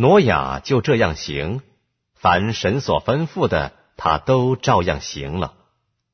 挪亚就这样行，凡神所吩咐的，他都照样行了。